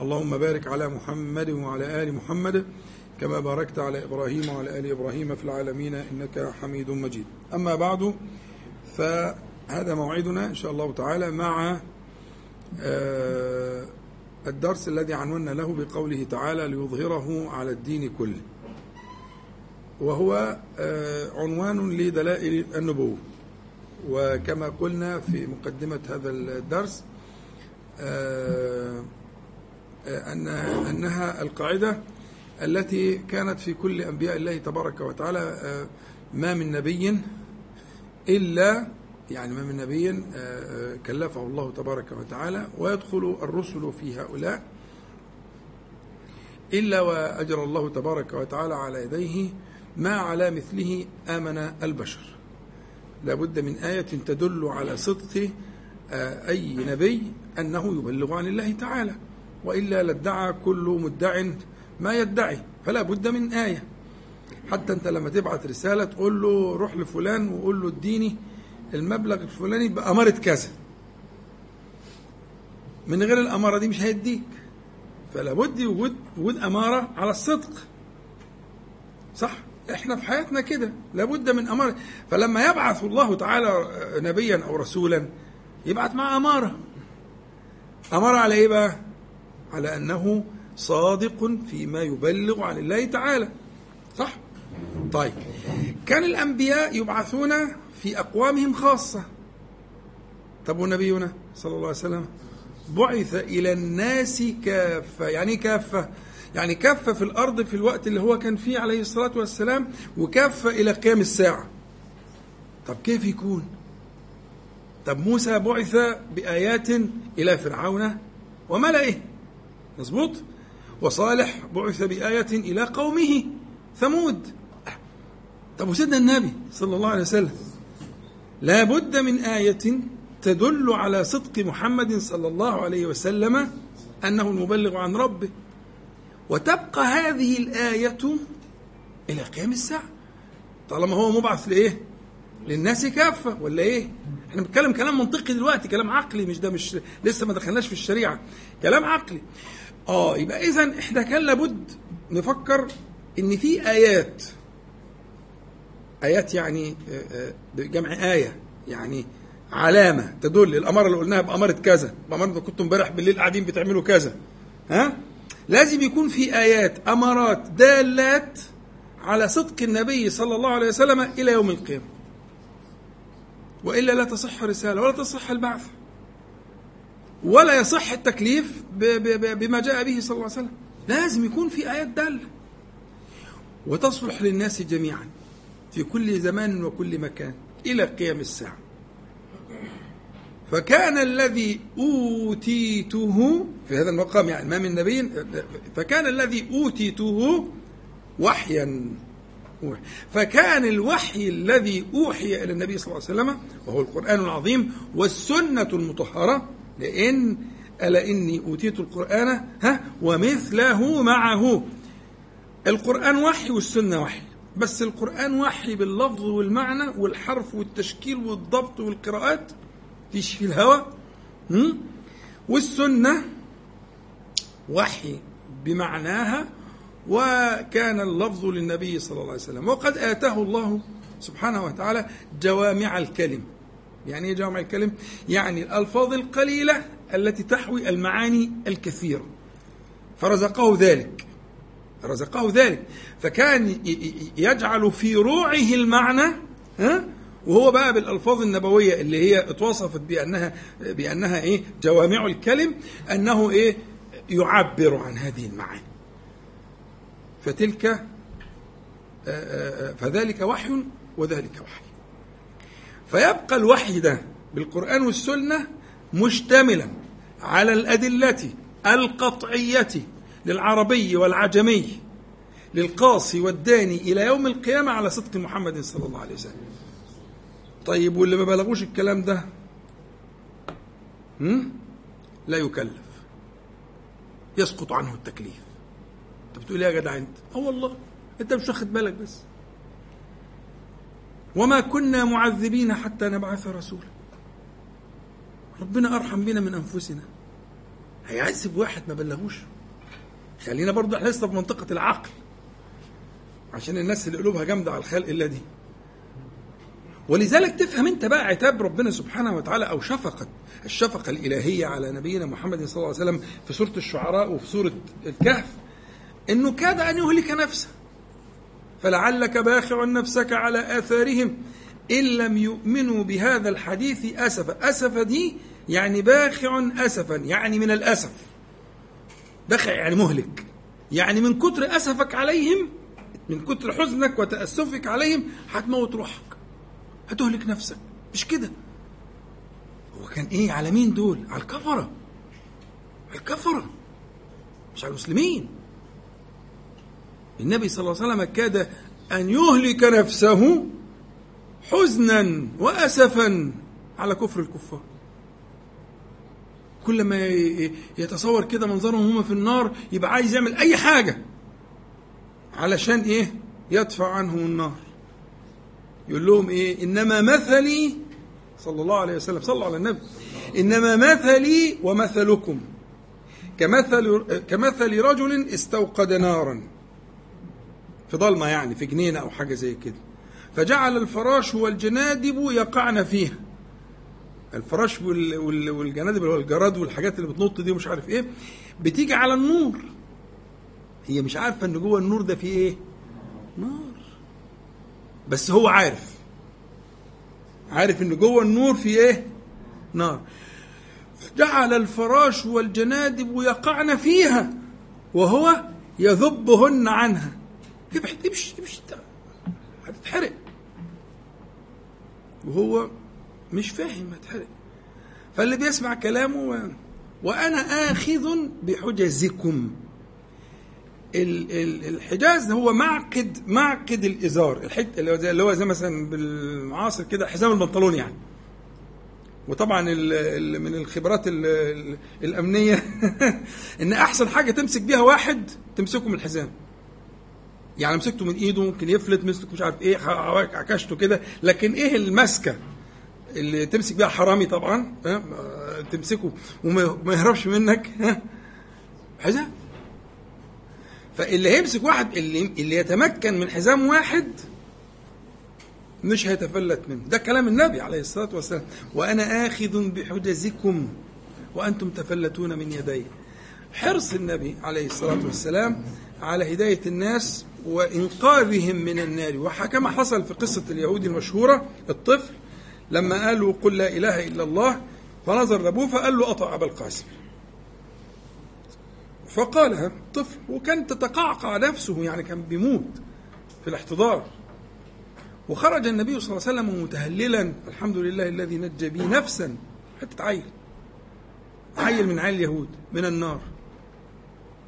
اللهم بارك على محمد وعلى آل محمد كما باركت على إبراهيم وعلى آل إبراهيم في العالمين إنك حميد مجيد. أما بعد فهذا موعدنا إن شاء الله تعالى مع الدرس الذي عنونا له بقوله تعالى ليظهره على الدين كله. وهو عنوان لدلائل النبوة. وكما قلنا في مقدمة هذا الدرس أن أنها القاعدة التي كانت في كل أنبياء الله تبارك وتعالى ما من نبي إلا يعني ما من نبي كلفه الله تبارك وتعالى ويدخل الرسل في هؤلاء إلا وأجر الله تبارك وتعالى على يديه ما على مثله آمن البشر. لابد من آية تدل على صدق أي نبي أنه يبلغ عن الله تعالى. وإلا لادعى كل مدع ما يدعي فلا بد من آية. حتى أنت لما تبعت رسالة تقول له روح لفلان وقول له اديني المبلغ الفلاني بأمارة كذا. من غير الأمارة دي مش هيديك. فلا بد وجود وجود أمارة على الصدق. صح؟ إحنا في حياتنا كده لابد من أمارة. فلما يبعث الله تعالى نبيا أو رسولا يبعث مع أمارة. أمارة على إيه بقى؟ على أنه صادق فيما يبلغ عن الله تعالى. صح؟ طيب. كان الأنبياء يبعثون في أقوامهم خاصة. طب ونبينا صلى الله عليه وسلم؟ بعث إلى الناس كافة. يعني كافة؟ يعني كافة في الأرض في الوقت اللي هو كان فيه عليه الصلاة والسلام وكافة إلى قيام الساعة. طب كيف يكون؟ طب موسى بعث بآيات إلى فرعون وملئه. مظبوط؟ وصالح بعث بآية إلى قومه ثمود. طب وسيدنا النبي صلى الله عليه وسلم لا بد من آية تدل على صدق محمد صلى الله عليه وسلم أنه المبلغ عن ربه. وتبقى هذه الآية إلى قيام الساعة. طالما هو مبعث لإيه؟ للناس كافة ولا إيه؟ إحنا بنتكلم كلام منطقي دلوقتي كلام عقلي مش ده مش لسه ما دخلناش في الشريعة. كلام عقلي. آه يبقى إذا إحنا كان لابد نفكر إن في آيات. آيات يعني جمع آية يعني علامة تدل الاماره اللي قلناها بأمارة كذا بأمارة كنتم امبارح بالليل قاعدين بتعملوا كذا. ها؟ لازم يكون في آيات أمارات دالات على صدق النبي صلى الله عليه وسلم إلى يوم القيامة. وإلا لا تصح الرسالة ولا تصح البعث. ولا يصح التكليف بما جاء به صلى الله عليه وسلم. لازم يكون في آيات دالة. وتصلح للناس جميعا في كل زمان وكل مكان إلى قيام الساعة. فكان الذي أوتيته في هذا المقام يعني ما من نبي فكان الذي أوتيته وحيا. فكان الوحي الذي أوحي إلى النبي صلى الله عليه وسلم وهو القرآن العظيم والسنة المطهرة لأن ألا إني أوتيت القرآن ها؟ ومثله معه. القرآن وحي والسنة وحي. بس القرآن وحي باللفظ والمعنى والحرف والتشكيل والضبط والقراءات. فيش في الهوى والسنة وحي بمعناها وكان اللفظ للنبي صلى الله عليه وسلم. وقد آتاه الله سبحانه وتعالى جوامع الكلم. يعني إيه جوامع الكلم؟ يعني الألفاظ القليلة التي تحوي المعاني الكثيرة. فرزقه ذلك. رزقه ذلك. فكان يجعل في روعه المعنى ها؟ وهو بقى بالألفاظ النبوية اللي هي اتوصفت بانها بأنها إيه؟ جوامع الكلم أنه إيه؟ يعبر عن هذه المعاني. فتلك فذلك وحي وذلك وحي. فيبقى الوحي ده بالقرآن والسنة مشتملا على الأدلة القطعية للعربي والعجمي للقاصي والداني إلى يوم القيامة على صدق محمد صلى الله عليه وسلم. طيب واللي ما بلغوش الكلام ده هم؟ لا يكلف. يسقط عنه التكليف. أنت بتقول إيه يا جدع انت آه والله أنت مش واخد بالك بس. وما كنا معذبين حتى نبعث رسولا. ربنا أرحم بنا من أنفسنا. هيعذب واحد ما بلغوش. خلينا برضه إحنا لسه في منطقة العقل. عشان الناس اللي قلوبها جامدة على الخلق إلا دي. ولذلك تفهم أنت بقى عتاب ربنا سبحانه وتعالى أو شفقة. الشفقة الإلهية على نبينا محمد صلى الله عليه وسلم في سورة الشعراء وفي سورة الكهف. إنه كاد أن يهلك نفسه. فلعلك باخع نفسك على آثارهم. إن لم يؤمنوا بهذا الحديث أسفا. أسف دي يعني باخع أسفا يعني من الأسف. باخع يعني مهلك. يعني من كتر أسفك عليهم من كتر حزنك وتأسفك عليهم هتموت روحك. هتهلك نفسك. مش كده؟ هو كان إيه على مين دول؟ على الكفرة. على الكفرة. مش على المسلمين. النبي صلى الله عليه وسلم كاد أن يهلك نفسه حزنا وأسفا على كفر الكفار. كل ما يتصور كده منظرهم هم في النار يبقى عايز يعمل أي حاجة علشان إيه؟ يدفع عنهم النار. يقول لهم إيه؟ إنما مثلي صلى الله عليه وسلم صلى على النبي. إنما مثلي ومثلكم. كمثل كمثل رجل استوقد نارا. في ضلمه يعني في جنينة أو حاجة زي كده. فجعل الفراش والجنادب يقعن فيها. الفراش والجنادب اللي هو الجراد والحاجات اللي بتنط دي ومش عارف إيه بتيجي على النور. هي مش عارفة إن جوه النور ده فيه إيه؟ نار. بس هو عارف. عارف إن جوه النور في إيه؟ نار. جعل الفراش والجنادب يقعن فيها وهو يذبهن عنها. امشي امشي هتتحرق. وهو مش فاهم هتحرق. فاللي بيسمع كلامه. وأنا آخذ بحجزكم. الحجاز هو معقد معقد الإزار. اللي هو زي مثلا بالمعاصر كده حزام البنطلون يعني. وطبعا ال ال من الخبرات ال الأمنية إن أحسن حاجة تمسك بيها واحد تمسكه من الحزام. يعني مسكته من ايده ممكن يفلت مسكه مش عارف إيه عكشته كده. لكن إيه المسكة اللي تمسك بيها حرامي طبعا؟ تمسكه وما يهربش منك. حزام. فاللي هيمسك واحد اللي اللي يتمكن من حزام واحد مش هيتفلت منه. ده كلام النبي عليه الصلاة والسلام. وأنا آخذ بحجزكم وأنتم تفلتون من يدي. حرص النبي عليه الصلاة والسلام على هداية الناس وإنقاذهم من النار. وكما حصل في قصة اليهود المشهورة الطفل لما قالوا قل لا إله إلا الله فنظر لأبوه فقال له أطع أبا القاسم. فقالها طفل وكان تتقعقع نفسه يعني كان بيموت في الاحتضار. وخرج النبي صلى الله عليه وسلم متهللا الحمد لله الذي نجى بي نفسا حتى عيل. عيل من عيل اليهود من النار.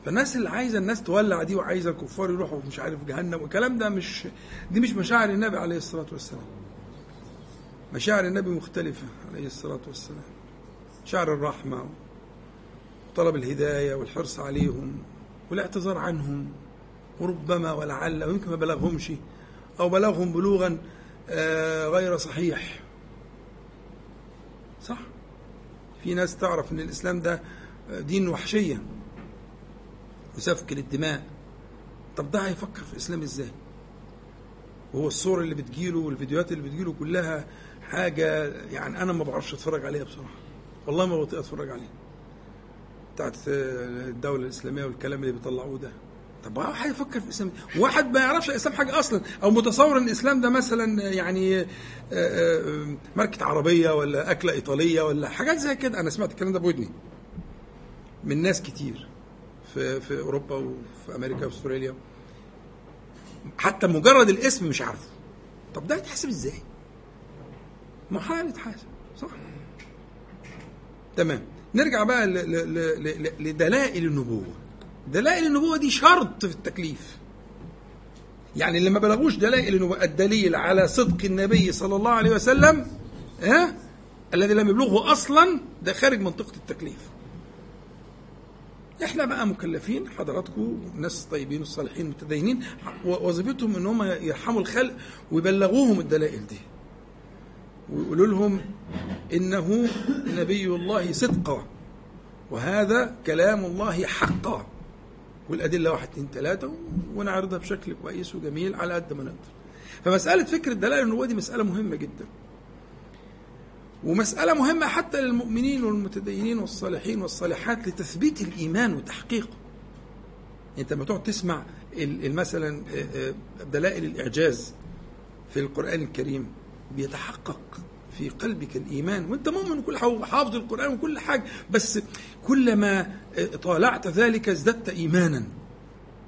فالناس اللي عايزة الناس تولع دي وعايزة الكفار يروحوا مش عارف جهنم والكلام ده مش دي مش مشاعر النبي عليه الصلاة والسلام. مشاعر النبي مختلفة عليه الصلاة والسلام. مشاعر الرحمة طلب الهداية والحرص عليهم والاعتذار عنهم. وربما ولعل ويمكن ما بلغهمش أو بلغهم بلوغا غير صحيح. صح؟ في ناس تعرف إن الإسلام ده دين وحشية. وسفك للدماء طب ده هيفكر في الإسلام إزاي؟ وهو الصور اللي بتجيله والفيديوهات اللي بتجيله كلها حاجة يعني أنا ما بعرفش أتفرج عليها بصراحة. والله ما بطيق أتفرج عليها. بتاعت الدولة الإسلامية والكلام اللي بيطلعوه ده. طب واحد يفكر في الإسلام؟ واحد ما يعرفش الإسلام حاجة أصلا. أو متصور إن الإسلام ده مثلا يعني ماركة عربية ولا أكلة إيطالية ولا حاجات زي كده. أنا سمعت الكلام ده بودني. من ناس كتير. في في أوروبا وفي أمريكا وأستراليا حتى مجرد الاسم مش عارفه. طب ده يتحسب إزاي؟ محال يتحاسب صح؟ تمام. نرجع بقى لدلائل النبوة. دلائل النبوة دي شرط في التكليف. يعني اللي ما بلغوش دلائل النبوة الدليل على صدق النبي صلى الله عليه وسلم ها الذي لم يبلغه أصلا ده خارج منطقة التكليف. إحنا بقى مكلفين حضراتكم ناس طيبين وصالحين متدينين وظيفتهم إن هم يرحموا الخلق ويبلغوهم الدلائل دي. ويقولوا لهم إنه نبي الله صدقا وهذا كلام الله حقا. والأدلة واحد اثنين ثلاثة ونعرضها بشكل كويس وجميل على قد ما نقدر. فمسألة فكره دلائل النبوه دي مسألة مهمة جدا. ومسألة مهمة حتى للمؤمنين والمتدينين والصالحين والصالحات لتثبيت الإيمان وتحقيقه. أنت لما تقعد تسمع مثلا آه، آه، دلائل الإعجاز في القرآن الكريم بيتحقق في قلبك الإيمان. وأنت مؤمن وكل حافظ القرآن وكل حاجة بس كلما آه، طالعت ذلك ازددت إيمانا.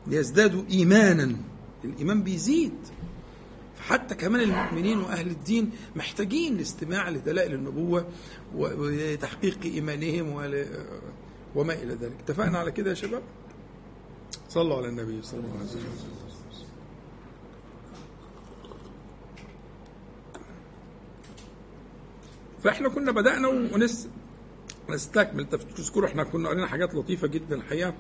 ليزدادوا إيمانا. الإيمان بيزيد. حتى كمان المؤمنين وأهل الدين محتاجين لاستماع لدلائل النبوة وتحقيق إيمانهم وما إلى ذلك. اتفقنا على كده يا شباب؟ صلوا على النبي صلى الله عليه وسلم. فإحنا كنا بدأنا ونس نستكمل تذكروا إحنا كنا قرينا حاجات لطيفة جدا الحقيقة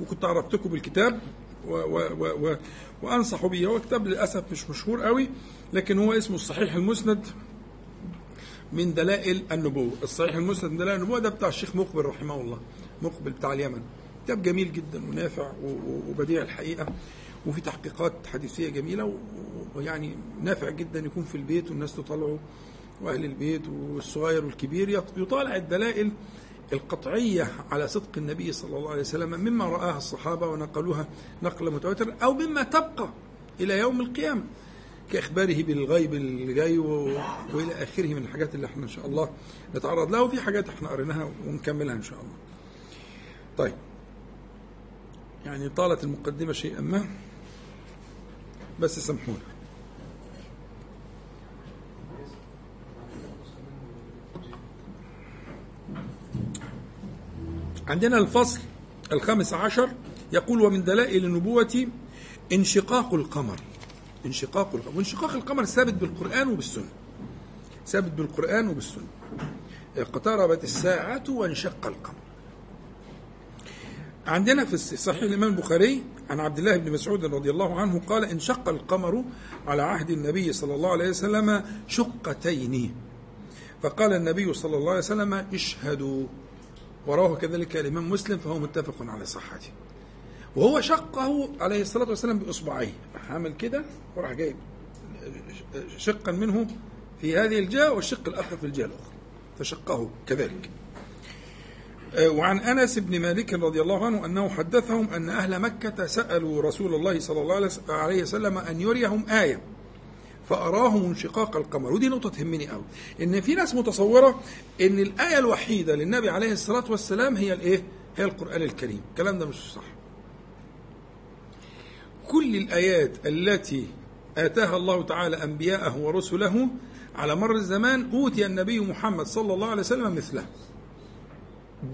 وكنت عرفتكم بالكتاب. و و و و وأنصح به هو كتاب للأسف مش مشهور قوي لكن هو اسمه الصحيح المسند من دلائل النبوة. الصحيح المسند من دلائل النبوة ده بتاع الشيخ مقبل رحمه الله مقبل بتاع اليمن. كتاب جميل جدا ونافع وبديع الحقيقة وفي تحقيقات حديثية جميلة ويعني نافع جدا يكون في البيت والناس تطلعه وأهل البيت والصغير والكبير يطالع الدلائل القطعية على صدق النبي صلى الله عليه وسلم مما رآها الصحابة ونقلوها نقل متواتر أو مما تبقى إلى يوم القيامة كإخباره بالغيب الجاي وإلى آخره من الحاجات اللي إحنا إن شاء الله نتعرض لها وفي حاجات إحنا قريناها ونكملها إن شاء الله. طيب. يعني طالت المقدمة شيئا ما بس سامحونا. عندنا الفصل الخامس عشر يقول ومن دلائل النبوة انشقاق القمر. انشقاق القمر. وانشقاق القمر ثابت بالقرآن وبالسنة. ثابت بالقرآن وبالسنة. اقتربت الساعة وانشق القمر. عندنا في صحيح الإمام البخاري عن عبد الله بن مسعود رضي الله عنه قال انشق القمر على عهد النبي صلى الله عليه وسلم شقتين. فقال النبي صلى الله عليه وسلم اشهدوا. ورواه كذلك الإمام مسلم فهو متفق على صحته. وهو شقه عليه الصلاة والسلام بإصبعيه. عمل كده وراح جايب شقا منه في هذه الجهة والشق الآخر في الجهة الأخرى. فشقه كذلك. آه، وعن أنس بن مالك رضي الله عنه أنه حدثهم أن أهل مكة سألوا رسول الله صلى الله عليه وسلم أن يريهم آية. فأراهم انشقاق القمر. ودي نقطة تهمني قوي إن في ناس متصورة إن الآية الوحيدة للنبي عليه الصلاة والسلام هي الإيه؟ هي القرآن الكريم. الكلام ده مش صح. كل الآيات التي آتاها الله تعالى أنبياءه ورسله على مر الزمان أوتي النبي محمد صلى الله عليه وسلم مثله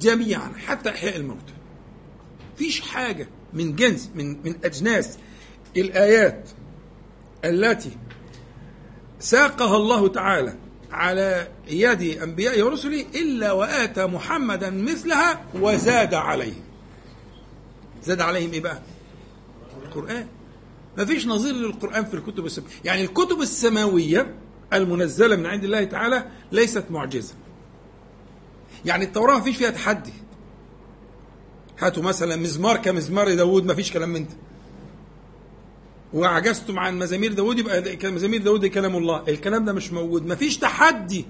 جميعا حتى إحياء الموتى فيش حاجة من جنس من من أجناس. الآيات التي ساقها الله تعالى على يد أنبيائه ورسله إلا وآتى محمدا مثلها وزاد عليهم زاد عليهم إيه بقى؟ القرآن. ما فيش نظير للقرآن في الكتب السماوية يعني الكتب السماوية المنزلة من عند الله تعالى ليست معجزة. يعني التوراة ما فيش فيها تحدي. هاتوا مثلا مزمار كمزمار داود ما فيش كلام من ده. وعجزتم عن مزامير داود يبقى مزامير داود كلام الله. الكلام ده مش موجود. مفيش تحدي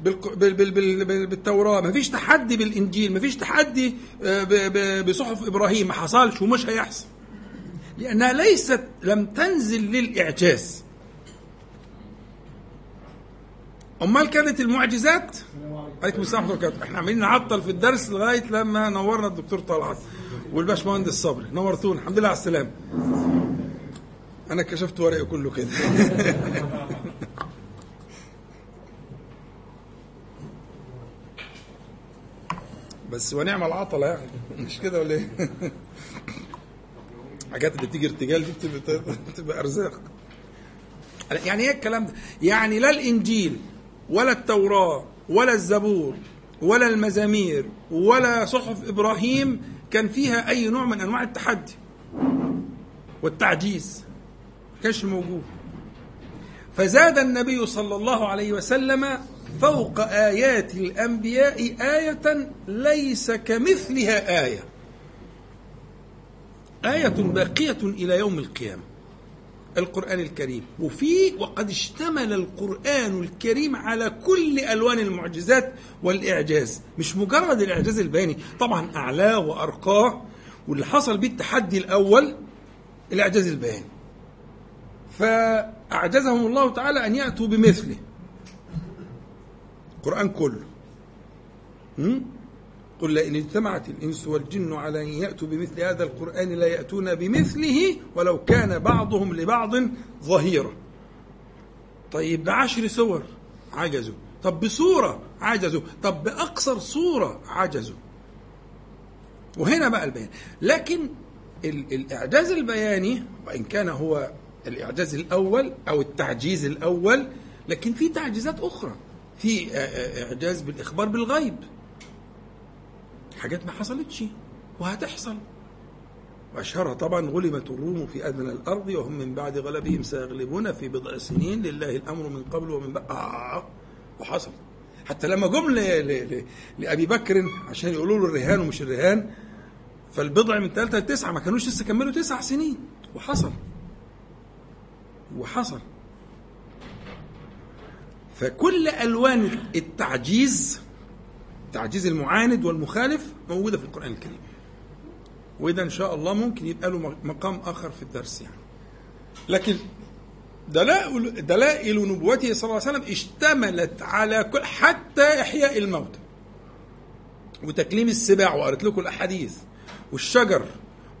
بالتوراة. مفيش تحدي بالإنجيل. مفيش تحدي آه، بصحف إبراهيم. ما حصلش ومش هيحصل. لأنها ليست لم تنزل للإعجاز. أمال كانت المعجزات؟ عليكم السلام ورحمة إحنا عمالين نعطل في الدرس لغاية لما نورنا الدكتور طلعت والباشمهندس صبري. نورتونا. الحمد لله على السلامة. أنا كشفت ورقي كله كده بس ونعم العطلة يعني مش كده ولا إيه؟ حاجات اللي بتيجي ارتجال دي بتبقى, أرزاق يعني إيه الكلام ده؟ يعني لا الإنجيل ولا التوراة ولا الزبور ولا المزامير ولا صحف إبراهيم كان فيها أي نوع من أنواع التحدي والتعجيز كانش موجود. فزاد النبي صلى الله عليه وسلم فوق آيات الأنبياء آية ليس كمثلها آية. آية باقية إلى يوم القيامة. القرآن الكريم. وفي وقد اشتمل القرآن الكريم على كل ألوان المعجزات والإعجاز. مش مجرد الإعجاز البياني. طبعا أعلاه وأرقاه واللي حصل بيه التحدي الأول الإعجاز البياني. فأعجزهم الله تعالى أن يأتوا بمثله. القرآن كله. قل لئن اجتمعت الإنس والجن على أن يأتوا بمثل هذا القرآن لا يأتون بمثله ولو كان بعضهم لبعض ظهيرا. طيب بعشر سور عجزوا. طب بصورة عجزوا. طب بأقصر صورة عجزوا. وهنا بقى البيان. لكن الإعجاز البياني وإن كان هو الإعجاز الأول أو التعجيز الأول لكن في تعجيزات أخرى. في إعجاز بالإخبار بالغيب. حاجات ما حصلتش وهتحصل. وأشهرها طبعا غلبت الروم في أدنى الأرض وهم من بعد غلبهم سيغلبون في بضع سنين. لله الأمر من قبل ومن بعد. آه وحصل. حتى لما جم لأبي بكر عشان يقولوا له الرهان ومش الرهان فالبضع من ثلاثة لتسعة ما كانوش لسه كملوا تسع سنين. وحصل. وحصل. فكل ألوان التعجيز تعجيز المعاند والمخالف موجودة في القرآن الكريم. وده إن شاء الله ممكن يبقى له مقام آخر في الدرس يعني. لكن دلائل دلائل نبوته صلى الله عليه وسلم اشتملت على كل حتى إحياء الموتى وتكليم السباع وقرأت لكم الأحاديث والشجر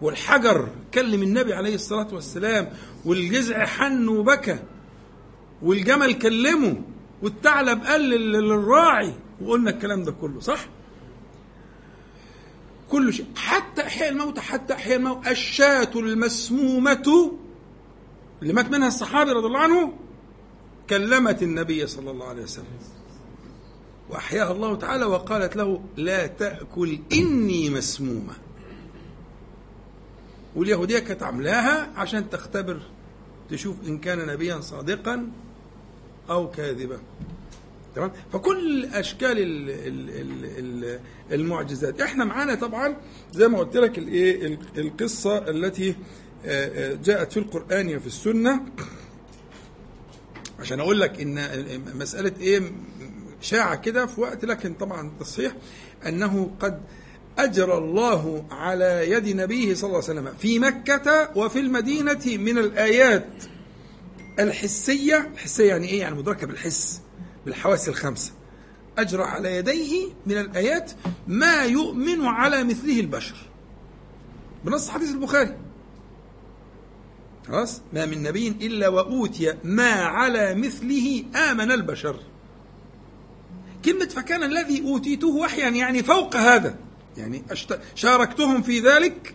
والحجر كلم النبي عليه الصلاة والسلام والجزع حن وبكى والجمل كلمه والثعلب قال للراعي وقلنا الكلام ده كله صح؟ كل شيء حتى إحياء الموتى حتى إحياء الموتى الشاة المسمومة اللي مات منها الصحابي رضي الله عنه كلمت النبي صلى الله عليه وسلم وأحياها الله تعالى وقالت له لا تأكل إني مسمومة واليهودية كانت عاملاها عشان تختبر تشوف إن كان نبيا صادقا أو كاذبا. تمام؟ فكل أشكال المعجزات. إحنا معانا طبعا زي ما قلت لك الإيه القصة التي جاءت في القرآن وفي السنة. عشان أقول لك إن مسألة إيه شاعة كده في وقت لكن طبعا تصحيح أنه قد اجرى الله على يد نبيه صلى الله عليه وسلم في مكة وفي المدينة من الآيات الحسية الحسيه يعني إيه؟ يعني مدركة بالحس بالحواس الخمسة. أجرى على يديه من الآيات ما يؤمن على مثله البشر. بنص حديث البخاري. خلاص؟ ما من نبي إلا وأوتي ما على مثله آمن البشر. كلمة فكان الذي أوتيته وحيا يعني فوق هذا. يعني شاركتهم في ذلك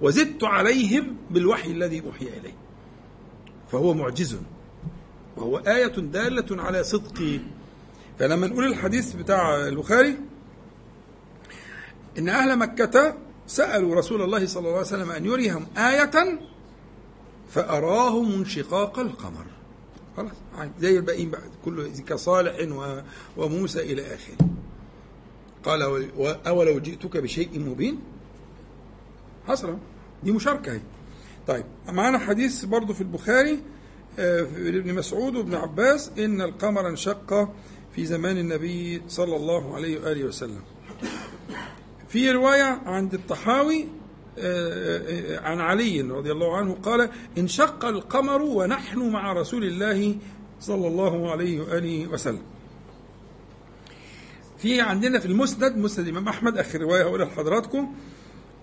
وزدت عليهم بالوحي الذي أوحي إليه. فهو معجز وهو آية دالة على صدقي فلما نقول الحديث بتاع البخاري إن أهل مكة سألوا رسول الله صلى الله عليه وسلم أن يريهم آية فأراهم انشقاق القمر. خلاص زي الباقيين بعد كله كصالح وموسى إلى آخره. قال أولو جئتك بشيء مبين؟ حصل دي مشاركة هي. طيب معانا حديث برضه في البخاري ابن مسعود وابن عباس إن القمر انشق في زمان النبي صلى الله عليه وآله وسلم. في رواية عند الطحاوي عن علي رضي الله عنه قال انشق القمر ونحن مع رسول الله صلى الله عليه وآله وسلم. في عندنا في المسند مسند الإمام أحمد آخر رواية هقولها لحضراتكم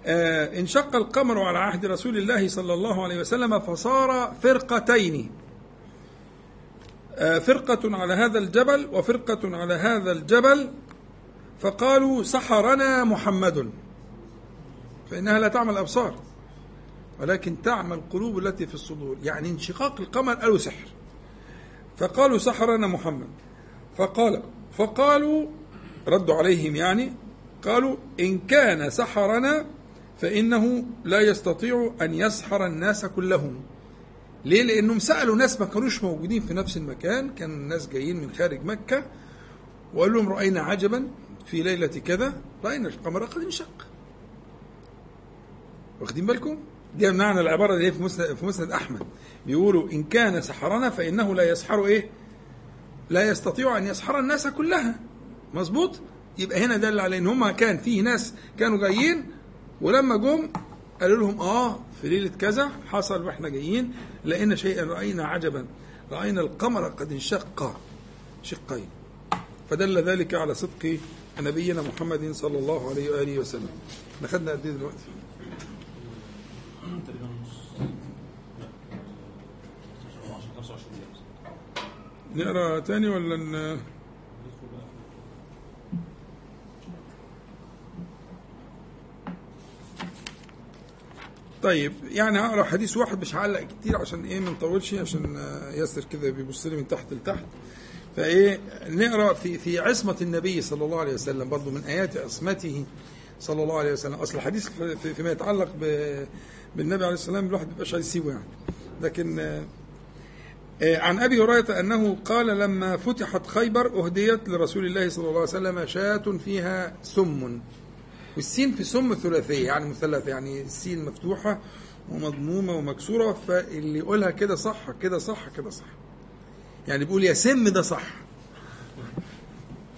انشق القمر على عهد رسول الله صلى الله عليه وسلم فصار فرقتين. فرقة على هذا الجبل وفرقة على هذا الجبل فقالوا سحرنا محمد. فإنها لا تعمل الأبصار ولكن تعمى القلوب التي في الصدور. يعني انشقاق القمر قالوا سحر. فقالوا سحرنا محمد. فقال فقالوا ردوا عليهم يعني قالوا إن كان سحرنا فإنه لا يستطيع أن يسحر الناس كلهم. ليه؟ لأنهم سألوا ناس ما كانوش موجودين في نفس المكان. كان الناس جايين من خارج مكة. وقالوا لهم رأينا عجبا في ليلة كذا. رأينا القمر قد انشق. واخدين بالكم؟ دي معنى العبارة اللي هي في مسند في مسند أحمد. بيقولوا إن كان سحرنا فإنه لا يسحر إيه؟ لا يستطيع أن يسحر الناس كلها. مظبوط؟ يبقى هنا دل على إن هما كان فيه ناس كانوا جايين ولما جم قالوا لهم آه في ليلة كذا حصل وإحنا جايين لقينا شيئا رأينا عجبا رأينا القمر قد انشق شقين فدل ذلك على صدق نبينا محمد صلى الله عليه وآله وسلم إحنا خدنا قد إيه دلوقتي؟ تقريبا نص لا 10 25 دقيقة نقرأ تاني ولا طيب يعني هقرأ حديث واحد مش هعلق كتير عشان إيه ما نطولش عشان آه، ياسر كده بيبص لي من تحت لتحت. فإيه نقرأ في في عصمة النبي صلى الله عليه وسلم برضه من آيات عصمته صلى الله عليه وسلم. أصل الحديث في- في- فيما يتعلق بالنبي عليه السلام الواحد ما بيبقاش عايز يسيبه يعني. لكن آه، آه، عن أبي هريرة أنه قال لما فتحت خيبر أهديت لرسول الله صلى الله عليه وسلم شاة فيها سم. والسين في سم ثلاثية يعني مثلثة يعني السين مفتوحة ومضمومة ومكسورة فاللي يقولها كده صح كده صح كده صح يعني بيقول يا سم ده صح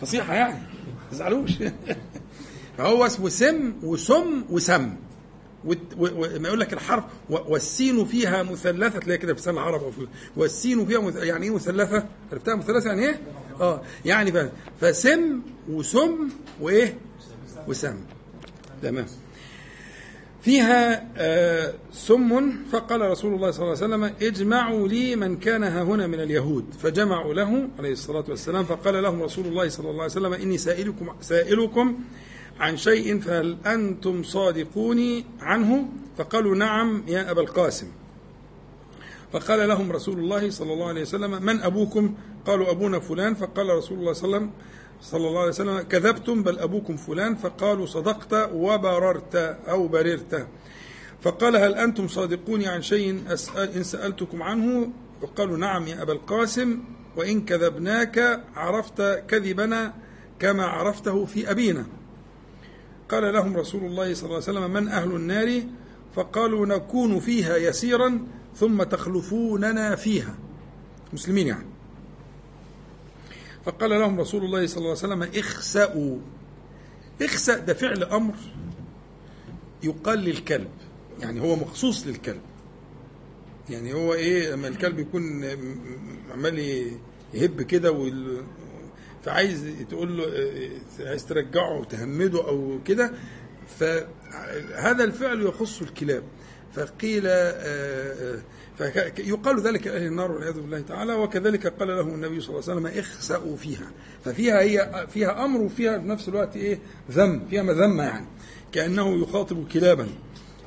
فصيحة يعني ما تزعلوش فهو اسمه سم وسم وسم وما يقول لك الحرف والسين فيها مثلثة تلاقي كده في لسان العرب أو في والسين فيها. يعني إيه مثلثة؟ عرفتها مثلثة يعني إيه؟ آه يعني. فسم وسم وإيه؟ وسم تمام. فيها آه، سم فقال رسول الله صلى الله عليه وسلم اجمعوا لي من كان ها هنا من اليهود. فجمعوا له عليه الصلاة والسلام فقال لهم رسول الله صلى الله عليه وسلم إني سائلكم, سائلكم عن شيء فهل أنتم صادقوني عنه؟ فقالوا نعم يا أبا القاسم. فقال لهم رسول الله صلى الله عليه وسلم من أبوكم؟ قالوا أبونا فلان. فقال رسول الله صلى الله عليه وسلم صلى الله عليه وسلم كذبتم بل أبوكم فلان. فقالوا صدقت وبررت أو بررت. فقال هل أنتم صادقون عن شيء أسأل إن سألتكم عنه؟ فقالوا نعم يا أبا القاسم وإن كذبناك عرفت كذبنا كما عرفته في أبينا. قال لهم رسول الله صلى الله عليه وسلم من أهل النار؟ فقالوا نكون فيها يسيرا ثم تخلفوننا فيها. مسلمين يعني. فقال لهم رسول الله صلى الله عليه وسلم اخسأوا. اخسأ ده فعل أمر يقال للكلب يعني هو مخصوص للكلب. يعني هو إيه لما الكلب يكون عمال يهب كده وال- فعايز تقول له عايز ترجعه وتهمده أو كده فهذا الفعل يخص الكلاب. فقيل آه، آه، فك- يقال ذلك أهل النار والعياذ بالله تعالى وكذلك قال لهم النبي صلى الله عليه وسلم اخسأوا فيها. ففيها هي فيها أمر وفيها في نفس الوقت إيه؟ ذم فيها مذمه يعني كأنه يخاطب كلابا.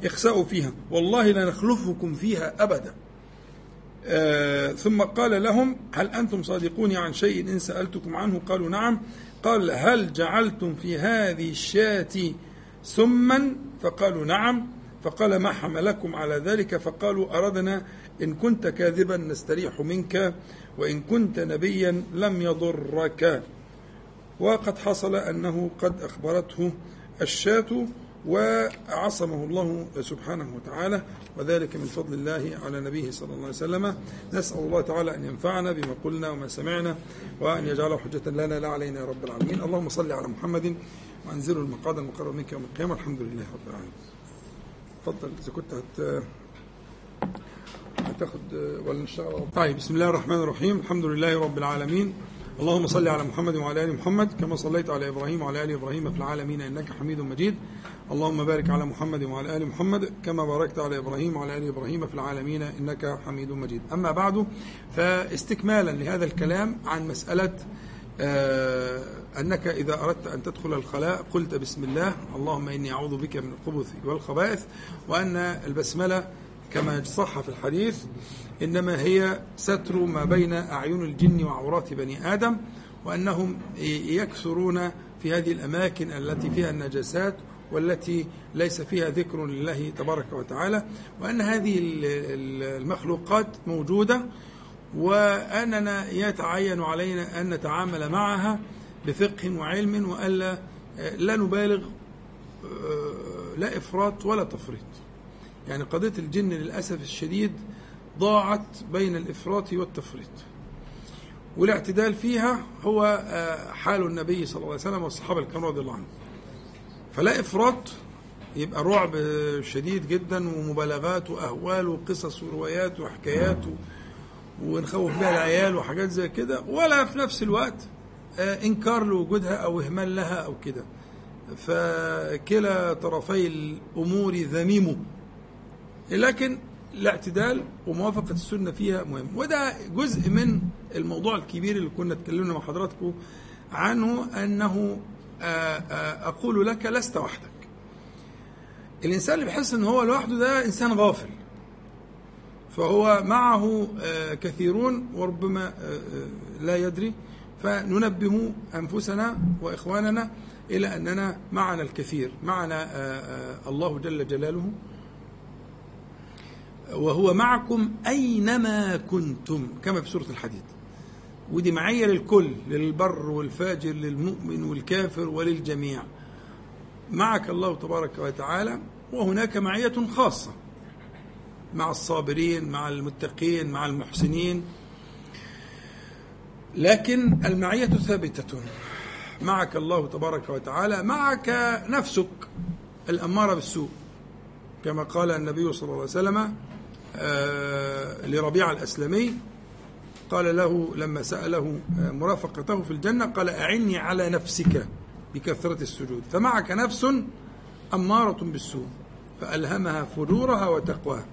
اخسأوا فيها. والله لنخلفكم فيها ابدا. آه، ثم قال لهم هل أنتم صادقون عن شيء إن سألتكم عنه؟ قالوا نعم. قال هل جعلتم في هذه الشاة سما؟ فقالوا نعم. فقال ما حملكم على ذلك؟ فقالوا أردنا إن كنت كاذبا نستريح منك وإن كنت نبيا لم يضرك. وقد حصل أنه قد أخبرته الشاة وعصمه الله سبحانه وتعالى وذلك من فضل الله على نبيه صلى الله عليه وسلم. نسأل الله تعالى أن ينفعنا بما قلنا وما سمعنا وأن يجعله حجة لنا لا علينا يا رب العالمين. اللهم صل على محمد وأنزلوا المقعد المقرب منك يوم القيامة. الحمد لله رب العالمين. تفضل إذا كنت هت هتاخد ولا نشتغل طيب بسم الله الرحمن الرحيم. الحمد لله رب العالمين. اللهم صل على محمد وعلى آل محمد كما صليت على إبراهيم وعلى آل إبراهيم في العالمين إنك حميد مجيد. اللهم بارك على محمد وعلى آل محمد كما باركت على إبراهيم وعلى آل إبراهيم في العالمين إنك حميد مجيد. أما بعد فاستكمالا لهذا الكلام عن مسألة آه، أنك إذا أردت أن تدخل الخلاء قلت بسم الله اللهم إني أعوذ بك من الخبث والخبائث وأن البسملة كما صح في الحديث إنما هي ستر ما بين أعين الجن وعورات بني آدم وأنهم يكثرون في هذه الأماكن التي فيها النجاسات والتي ليس فيها ذكر لله تبارك وتعالى وأن هذه المخلوقات موجودة وأننا يتعين علينا أن نتعامل معها بفقه وعلم وألا لا نبالغ لا إفراط ولا تفريط. يعني قضية الجن للأسف الشديد ضاعت بين الإفراط والتفريط. والاعتدال فيها هو حال النبي صلى الله عليه وسلم والصحابة الكرام رضي الله عنهم. فلا إفراط يبقى رعب شديد جدا ومبالغات وأهوال وقصص وروايات وحكايات ونخوف بها العيال وحاجات زي كده ولا في نفس الوقت إنكار لوجودها أو إهمال لها أو كده. فكلا طرفي الأمور ذميم لكن الاعتدال وموافقة السنة فيها مهم. وده جزء من الموضوع الكبير اللي كنا اتكلمنا مع حضراتكم عنه أنه أقول لك لست وحدك. الإنسان اللي بيحس أنه هو لوحده ده إنسان غافل. فهو معه كثيرون وربما لا يدري. فننبه أنفسنا وإخواننا إلى أننا معنا الكثير معنا الله جل جلاله. وهو معكم أينما كنتم كما في سورة الحديد. ودي معية للكل للبر والفاجر للمؤمن والكافر وللجميع. معك الله تبارك وتعالى وهناك معية خاصة مع الصابرين مع المتقين مع المحسنين. لكن المعية ثابتة. معك الله تبارك وتعالى معك نفسك الأمارة بالسوء. كما قال النبي صلى الله عليه وسلم آه لربيع الأسلمي قال له لما سأله مرافقته في الجنة قال أعني على نفسك بكثرة السجود فمعك نفس أمارة بالسوء فألهمها فجورها وتقواها.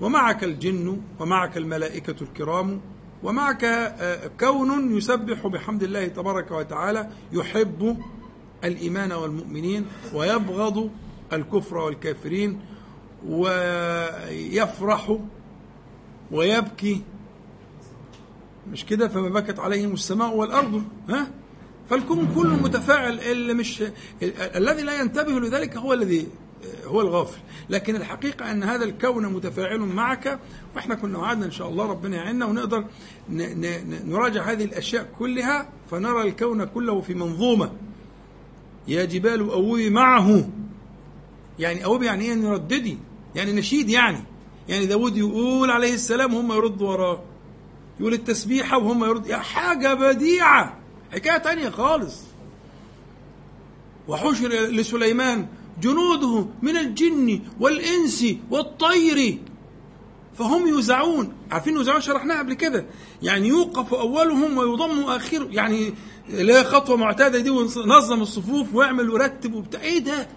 ومعك الجن ومعك الملائكة الكرام ومعك كون يسبح بحمد الله تبارك وتعالى يحب الإيمان والمؤمنين ويبغض الكفر والكافرين ويفرح ويبكي. مش كده؟ فما بكت عليهم السماء والأرض. ها؟ فالكون كله متفاعل. اللي مش الذي لا ينتبه لذلك هو الذي هو الغافل. لكن الحقيقة أن هذا الكون متفاعل معك وإحنا كنا وعدنا إن شاء الله ربنا يعيننا ونقدر نراجع هذه الأشياء كلها فنرى الكون كله في منظومة. يا جبال أوبي معه. يعني أوبي يعني إيه؟ نرددي يعني نشيد يعني. يعني داود يقول عليه السلام وهم يردوا وراه. يقول التسبيحة وهم يردوا حاجة بديعة. حكاية تانية خالص. وحشر لسليمان جنوده من الجن والإنس والطير. فهم يوزعون. عارفين يوزعون شرحناها قبل كده. يعني يوقف أولهم ويضم آخره يعني لا خطوة معتادة دي ونظم الصفوف ويعمل ويرتب وبتاع. إيه ده؟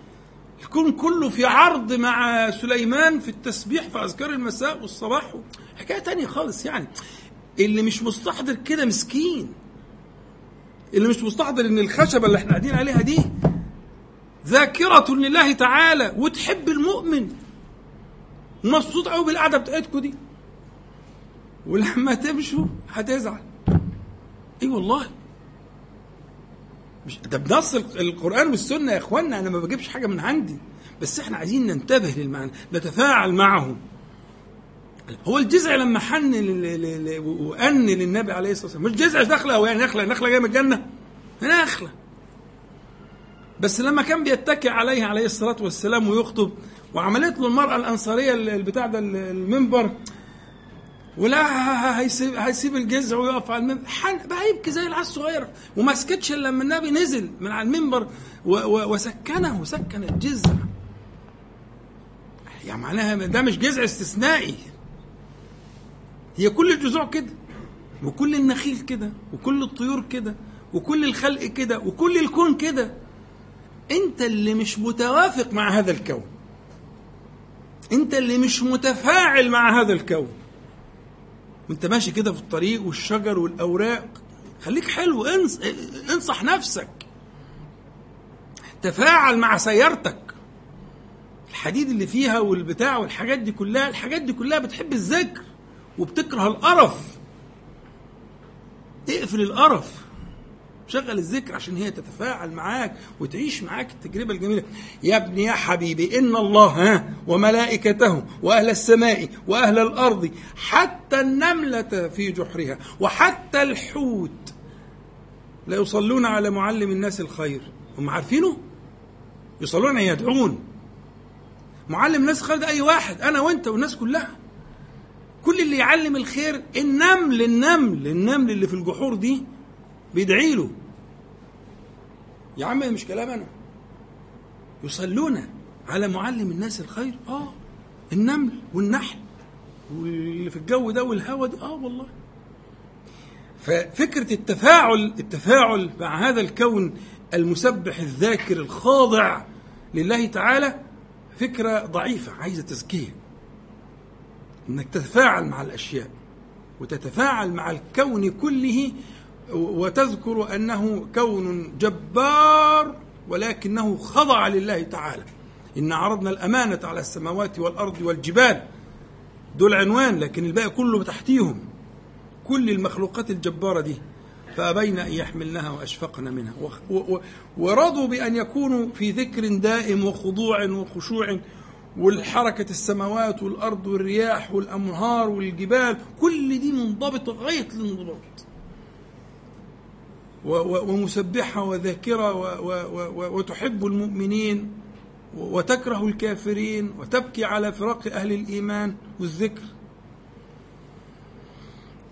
الكون كله في عرض مع سليمان في التسبيح في أذكار المساء والصباح. حكاية تانية خالص يعني. اللي مش مستحضر كده مسكين. اللي مش مستحضر إن الخشبة اللي إحنا قاعدين عليها دي ذاكرة لله تعالى وتحب المؤمن. مبسوط قوي بالقعدة بتاعتكم دي. ولما تمشوا هتزعل. أي والله. مش ده بنص القرآن والسنة يا اخوانا أنا ما بجيبش حاجة من عندي. بس إحنا عايزين ننتبه للمعنى نتفاعل معه. هو الجزع لما حن وأن للنبي عليه الصلاة والسلام مش جزع نخله هو يعني نخلة نخلة جاية من الجنة. نخلة. بس لما كان بيتكئ عليه عليه الصلاة والسلام ويخطب وعملت له المرأة الأنصارية البتاع ده المنبر ولا هيسيب هيسيب الجزع ويقف على المنبر. بقى يبكي زي العيال الصغيره وما سكتش إلا لما النبي نزل من على المنبر وسكنه سكن الجزع يعني معناها ده مش جزع استثنائي. هي كل الجذوع كده وكل النخيل كده وكل الطيور كده وكل الخلق كده وكل الكون كده. انت اللي مش متوافق مع هذا الكون. انت اللي مش متفاعل مع هذا الكون. وانت ماشي كده في الطريق والشجر والأوراق. خليك حلو انص... انصح نفسك. تفاعل مع سيارتك. الحديد اللي فيها والبتاع والحاجات دي كلها الحاجات دي كلها بتحب الذكر وبتكره القرف. اقفل القرف. شغل الذكر عشان هي تتفاعل معاك وتعيش معاك التجربة الجميلة. يا ابني يا حبيبي إن الله وملائكته وأهل السماء وأهل الأرض حتى النملة في جحرها وحتى الحوت لا يصلون على معلم الناس الخير. هم عارفينه؟ يصلون يدعون. معلم الناس الخير ده أي واحد أنا وأنت والناس كلها. كل اللي يعلم الخير النمل النمل النمل اللي في الجحور دي بيدعي له. يا عم مش كلام أنا. يصلون على معلم الناس الخير. آه النمل والنحل واللي في الجو ده والهوا ده. آه والله. ففكرة التفاعل التفاعل مع هذا الكون المسبح الذاكر الخاضع لله تعالى فكرة ضعيفة عايزة تزكية. إنك تتفاعل مع الأشياء وتتفاعل مع الكون كله وتذكر أنه كون جبار ولكنه خضع لله تعالى. إن عرضنا الأمانة على السماوات والأرض والجبال. دول عنوان لكن الباقي كله تحتيهم. كل المخلوقات الجبارة دي. فأبين أن يحملنها وأشفقن منها. ورضوا بأن يكونوا في ذكر دائم وخضوع وخشوع. والحركة السماوات والأرض والرياح والأنهار والجبال. كل دي منضبطة غاية الانضباط ومسبحة وذاكرة وتحب المؤمنين وتكره الكافرين وتبكي على فراق أهل الإيمان والذكر.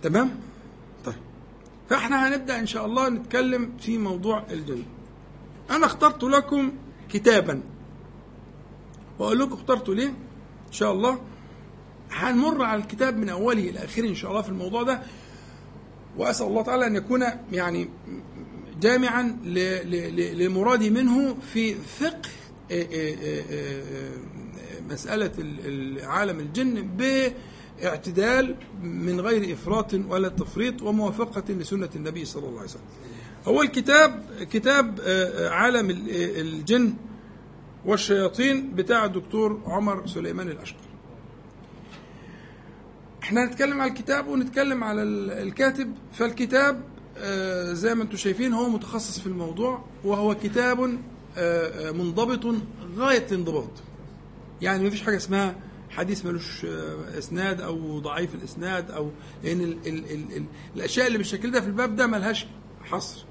تمام؟ طيب. فإحنا هنبدأ إن شاء الله نتكلم في موضوع الجنة أنا اخترت لكم كتابا. وأقول لكم اخترته ليه؟ إن شاء الله. هنمر على الكتاب من أوله إلى آخره إن شاء الله في الموضوع ده. وأسأل الله تعالى أن يكون يعني جامعا لمرادي منه في فقه مسألة عالم الجن باعتدال من غير إفراط ولا تفريط وموافقة لسنة النبي صلى الله عليه وسلم. اول كتاب كتاب عالم الجن والشياطين بتاع الدكتور عمر سليمان الأشقر. إحنا هنتكلم على الكتاب ونتكلم على الكاتب فالكتاب زي ما أنتم شايفين هو متخصص في الموضوع وهو كتاب منضبط غاية الانضباط. يعني ما فيش حاجة اسمها حديث ملوش إسناد أو ضعيف الإسناد أو لأن ال ال ال ال الأشياء اللي بالشكل ده في الباب ده ملهاش حصر.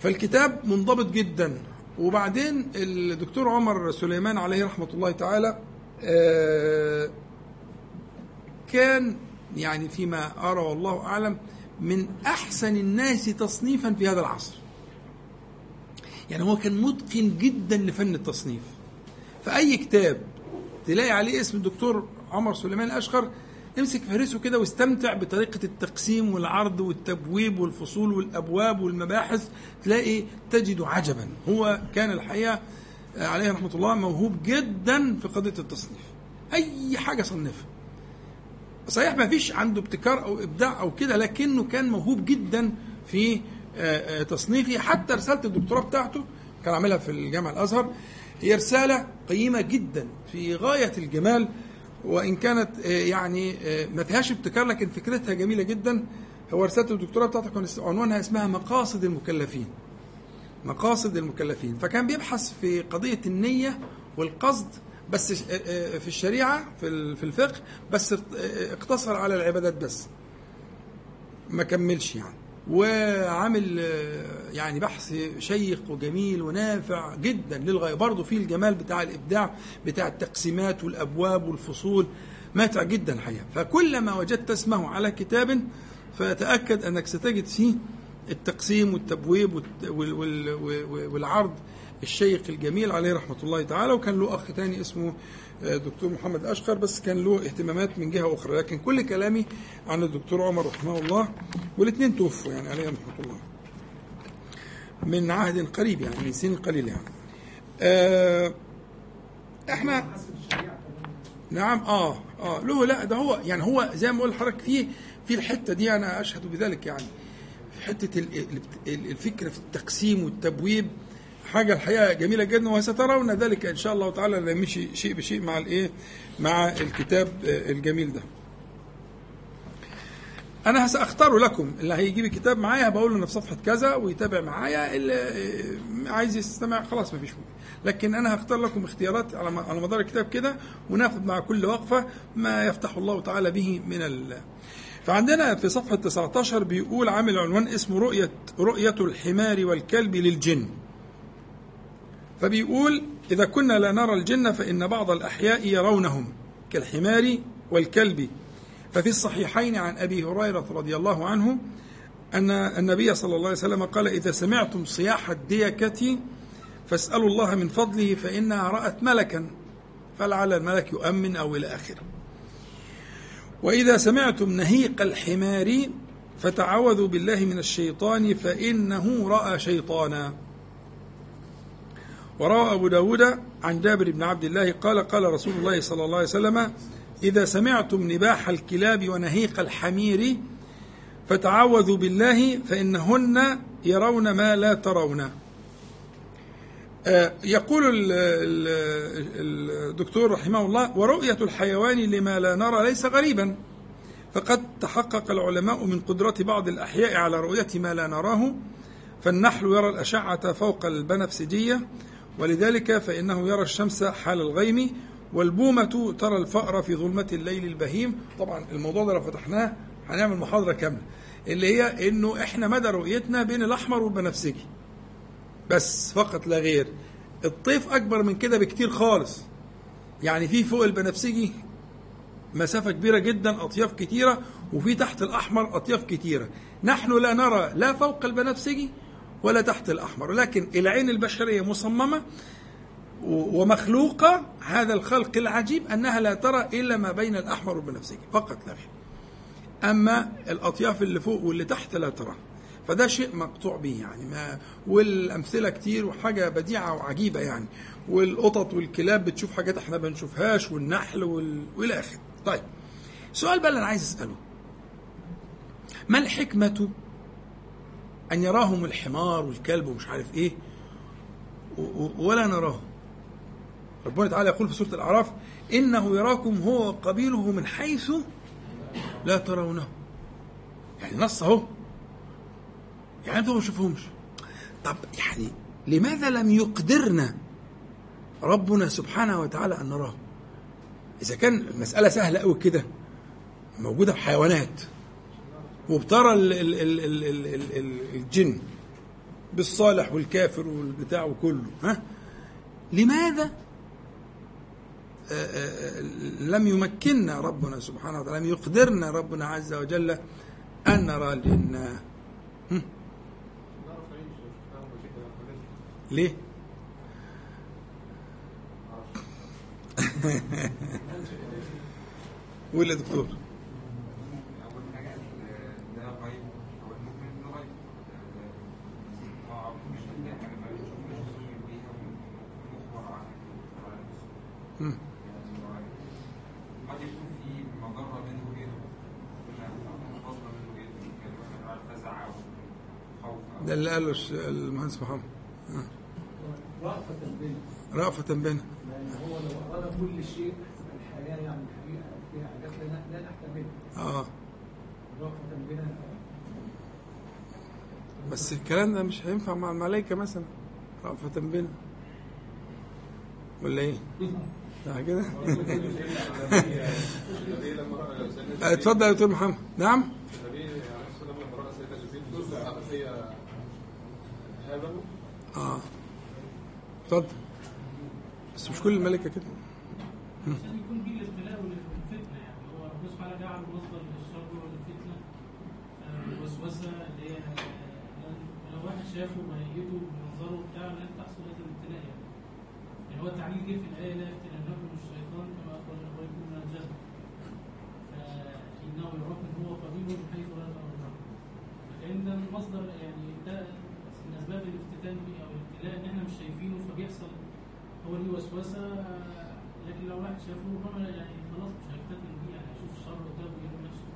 فالكتاب منضبط جدا. وبعدين الدكتور عمر سليمان عليه رحمة الله تعالى كان يعني فيما أرى والله أعلم من أحسن الناس تصنيفا في هذا العصر. يعني هو كان متقن جدا لفن التصنيف. فأي كتاب تلاقي عليه اسم الدكتور عمر سليمان الأشقر امسك فهرسه كده واستمتع بطريقة التقسيم والعرض والتبويب والفصول والأبواب والمباحث تلاقي تجد عجبا. هو كان الحقيقة عليه رحمة الله موهوب جدا في قضية التصنيف. أي حاجة صنفها. صحيح ما فيش عنده ابتكار أو إبداع أو كده لكنه كان موهوب جدا في تصنيفه. حتى رسالة الدكتوراه بتاعته كان عاملها في الجامعة الأزهر. هي رسالة قيمة جدا في غاية الجمال وإن كانت يعني ما فيهاش ابتكار لكن فكرتها جميلة جدا. هو رسالة الدكتوراه بتاعته كان عنوانها اسمها مقاصد المكلفين. مقاصد المكلفين. فكان بيبحث في قضية النية والقصد بس في الشريعة في الفقه بس اقتصر على العبادات بس. ما كملش يعني. وعامل يعني بحث شيق وجميل ونافع جدا للغاية. برضه فيه الجمال بتاع الإبداع بتاع التقسيمات والأبواب والفصول. ماتع جدا الحقيقة. فكلما وجدت اسمه على كتاب فتأكد أنك ستجد فيه التقسيم والتبويب والعرض الشيق الجميل عليه رحمة الله تعالى وكان له أخ تاني اسمه دكتور محمد أشقر بس كان له اهتمامات من جهة أخرى. لكن كل كلامي عن الدكتور عمر رحمه الله والاثنين توفوا يعني عليه رحمة الله. من عهد قريب يعني من سن قليل يعني. آه إحنا نعم آه آه له لا ده هو يعني هو زي ما بقول لحضرتك في في الحتة دي أنا أشهد بذلك يعني. حتة ال- ال- الفكرة في التقسيم والتبويب حاجة الحقيقة جميلة جدا وسترون ذلك إن شاء الله تعالى نمشي شيء بشيء مع الإيه؟ مع الكتاب الجميل ده. أنا ساختار لكم اللي هيجيب الكتاب معايا بقول له إن في صفحة كذا ويتابع معايا اللي عايز يستمع خلاص مفيش مشكلة. لكن أنا هختار لكم اختيارات على مدار الكتاب كده وناخد مع كل وقفة ما يفتح الله تعالى به من فعندنا في صفحة 19 بيقول عامل عنوان اسمه رؤيه رؤية الحمار والكلب للجن. فبيقول إذا كنا لا نرى الجن فإن بعض الأحياء يرونهم كالحمار والكلب. ففي الصحيحين عن أبي هريرة رضي الله عنه أن النبي صلى الله عليه وسلم قال إذا سمعتم صياح الديكة فاسألوا الله من فضله فإنها رأت ملكا فلعل الملك يؤمن أو إلى آخره. وإذا سمعتم نهيق الحمار فتعوذوا بالله من الشيطان فإنه رأى شيطانا. وروى أبو داود عن جابر بن عبد الله قال قال رسول الله صلى الله عليه وسلم إذا سمعتم نباح الكلاب ونهيق الحمير فتعوذوا بالله فإنهن يرون ما لا ترون. يقول ال- ال- الدكتور رحمه الله ورؤية الحيوان لما لا نرى ليس غريبا. فقد تحقق العلماء من قدرة بعض الأحياء على رؤية ما لا نراه فالنحل يرى الأشعة فوق البنفسجية ولذلك فإنه يرى الشمس حال الغيم والبومة ترى الفأر في ظلمة الليل البهيم. طبعا الموضوع ده لو فتحناه هنعمل محاضرة كاملة اللي هي إنه إحنا مدى رؤيتنا بين الأحمر والبنفسجي. بس فقط لا غير. الطيف أكبر من كده بكتير خالص. يعني في فوق البنفسجي مسافة كبيرة جدا أطياف كتيرة وفي تحت الأحمر أطياف كتيرة. نحن لا نرى لا فوق البنفسجي ولا تحت الأحمر. لكن العين البشرية مصممة ومخلوقة. هذا الخلق العجيب أنها لا ترى إلا ما بين الأحمر والبنفسجي. فقط لا غير. أما الأطياف اللي فوق واللي تحت لا ترى. فده شيء مقطوع به يعني. ما والأمثلة كتير وحاجة بديعة وعجيبة يعني. والقطط والكلاب بتشوف حاجات إحنا ما بنشوفهاش والنحل وال... والى اخره. طيب السؤال بقى اللي أنا عايز أسأله. ما الحكمة أن يراهم الحمار والكلب ومش عارف و- ولا نراهم. ربنا تعالى يقول في سورة الأعراف إنه يراكم هو وقبيله من حيث لا ترونه. يعني نص أهو. يعني أنتم ما تشوفهمش طب يعني لماذا لم يقدرنا ربنا سبحانه وتعالى أن نراهم إذا كان المسألة سهلة أوي كده موجودة في حيوانات وبترى ال ال ال ال ال ال ال الجن بالصالح والكافر والبتاع وكله ها؟ لماذا؟ آه، آه، آه، لم يمكننا ربنا سبحانه وتعالى لم يقدرنا ربنا عز وجل أن نرى الجن؟ ليه؟ قول يا دكتور. ده اللي قاله المهندس محمد. رأفة بنا هو لو أراد كل شيء الحياة يعني الحقيقة فيها حاجات لا نحتملها آه. رأفة بنا بس الكلام ده مش هينفع مع الملائكة مثلا. رأفة بنا ولا إيه؟ صح كده؟ اتفضل يا دكتور محمد. نعم؟ آه. اتفضل. بس مش كل الملائكة كده. عشان يكون دي الابتلاء والفتنه يعني. هو ربنا سبحانه وتعالى جعل مصدر للشر والفتنة. والوسوسه اللي هي آه، لو واحد شافه ميته بمنظره بتاع لا تحصل هذا الابتلاء يعني. يعني هو التعليل جه في الآية لا يفتننكم الشيطان كما اخرج ابويكم من الجنه فإنه يراكم هو قبيله من حيث لا ترونه فكان ده مصدر يعني ده من أسباب الافتتان أو الابتلاء إن إحنا مش شايفينه فبيحصل هو ليه وسوسة لكن لو واحد شافه ربما يعني خلاص مش هيفتتن بيه يعني هيشوف الشر قدامه ويرمي نفسه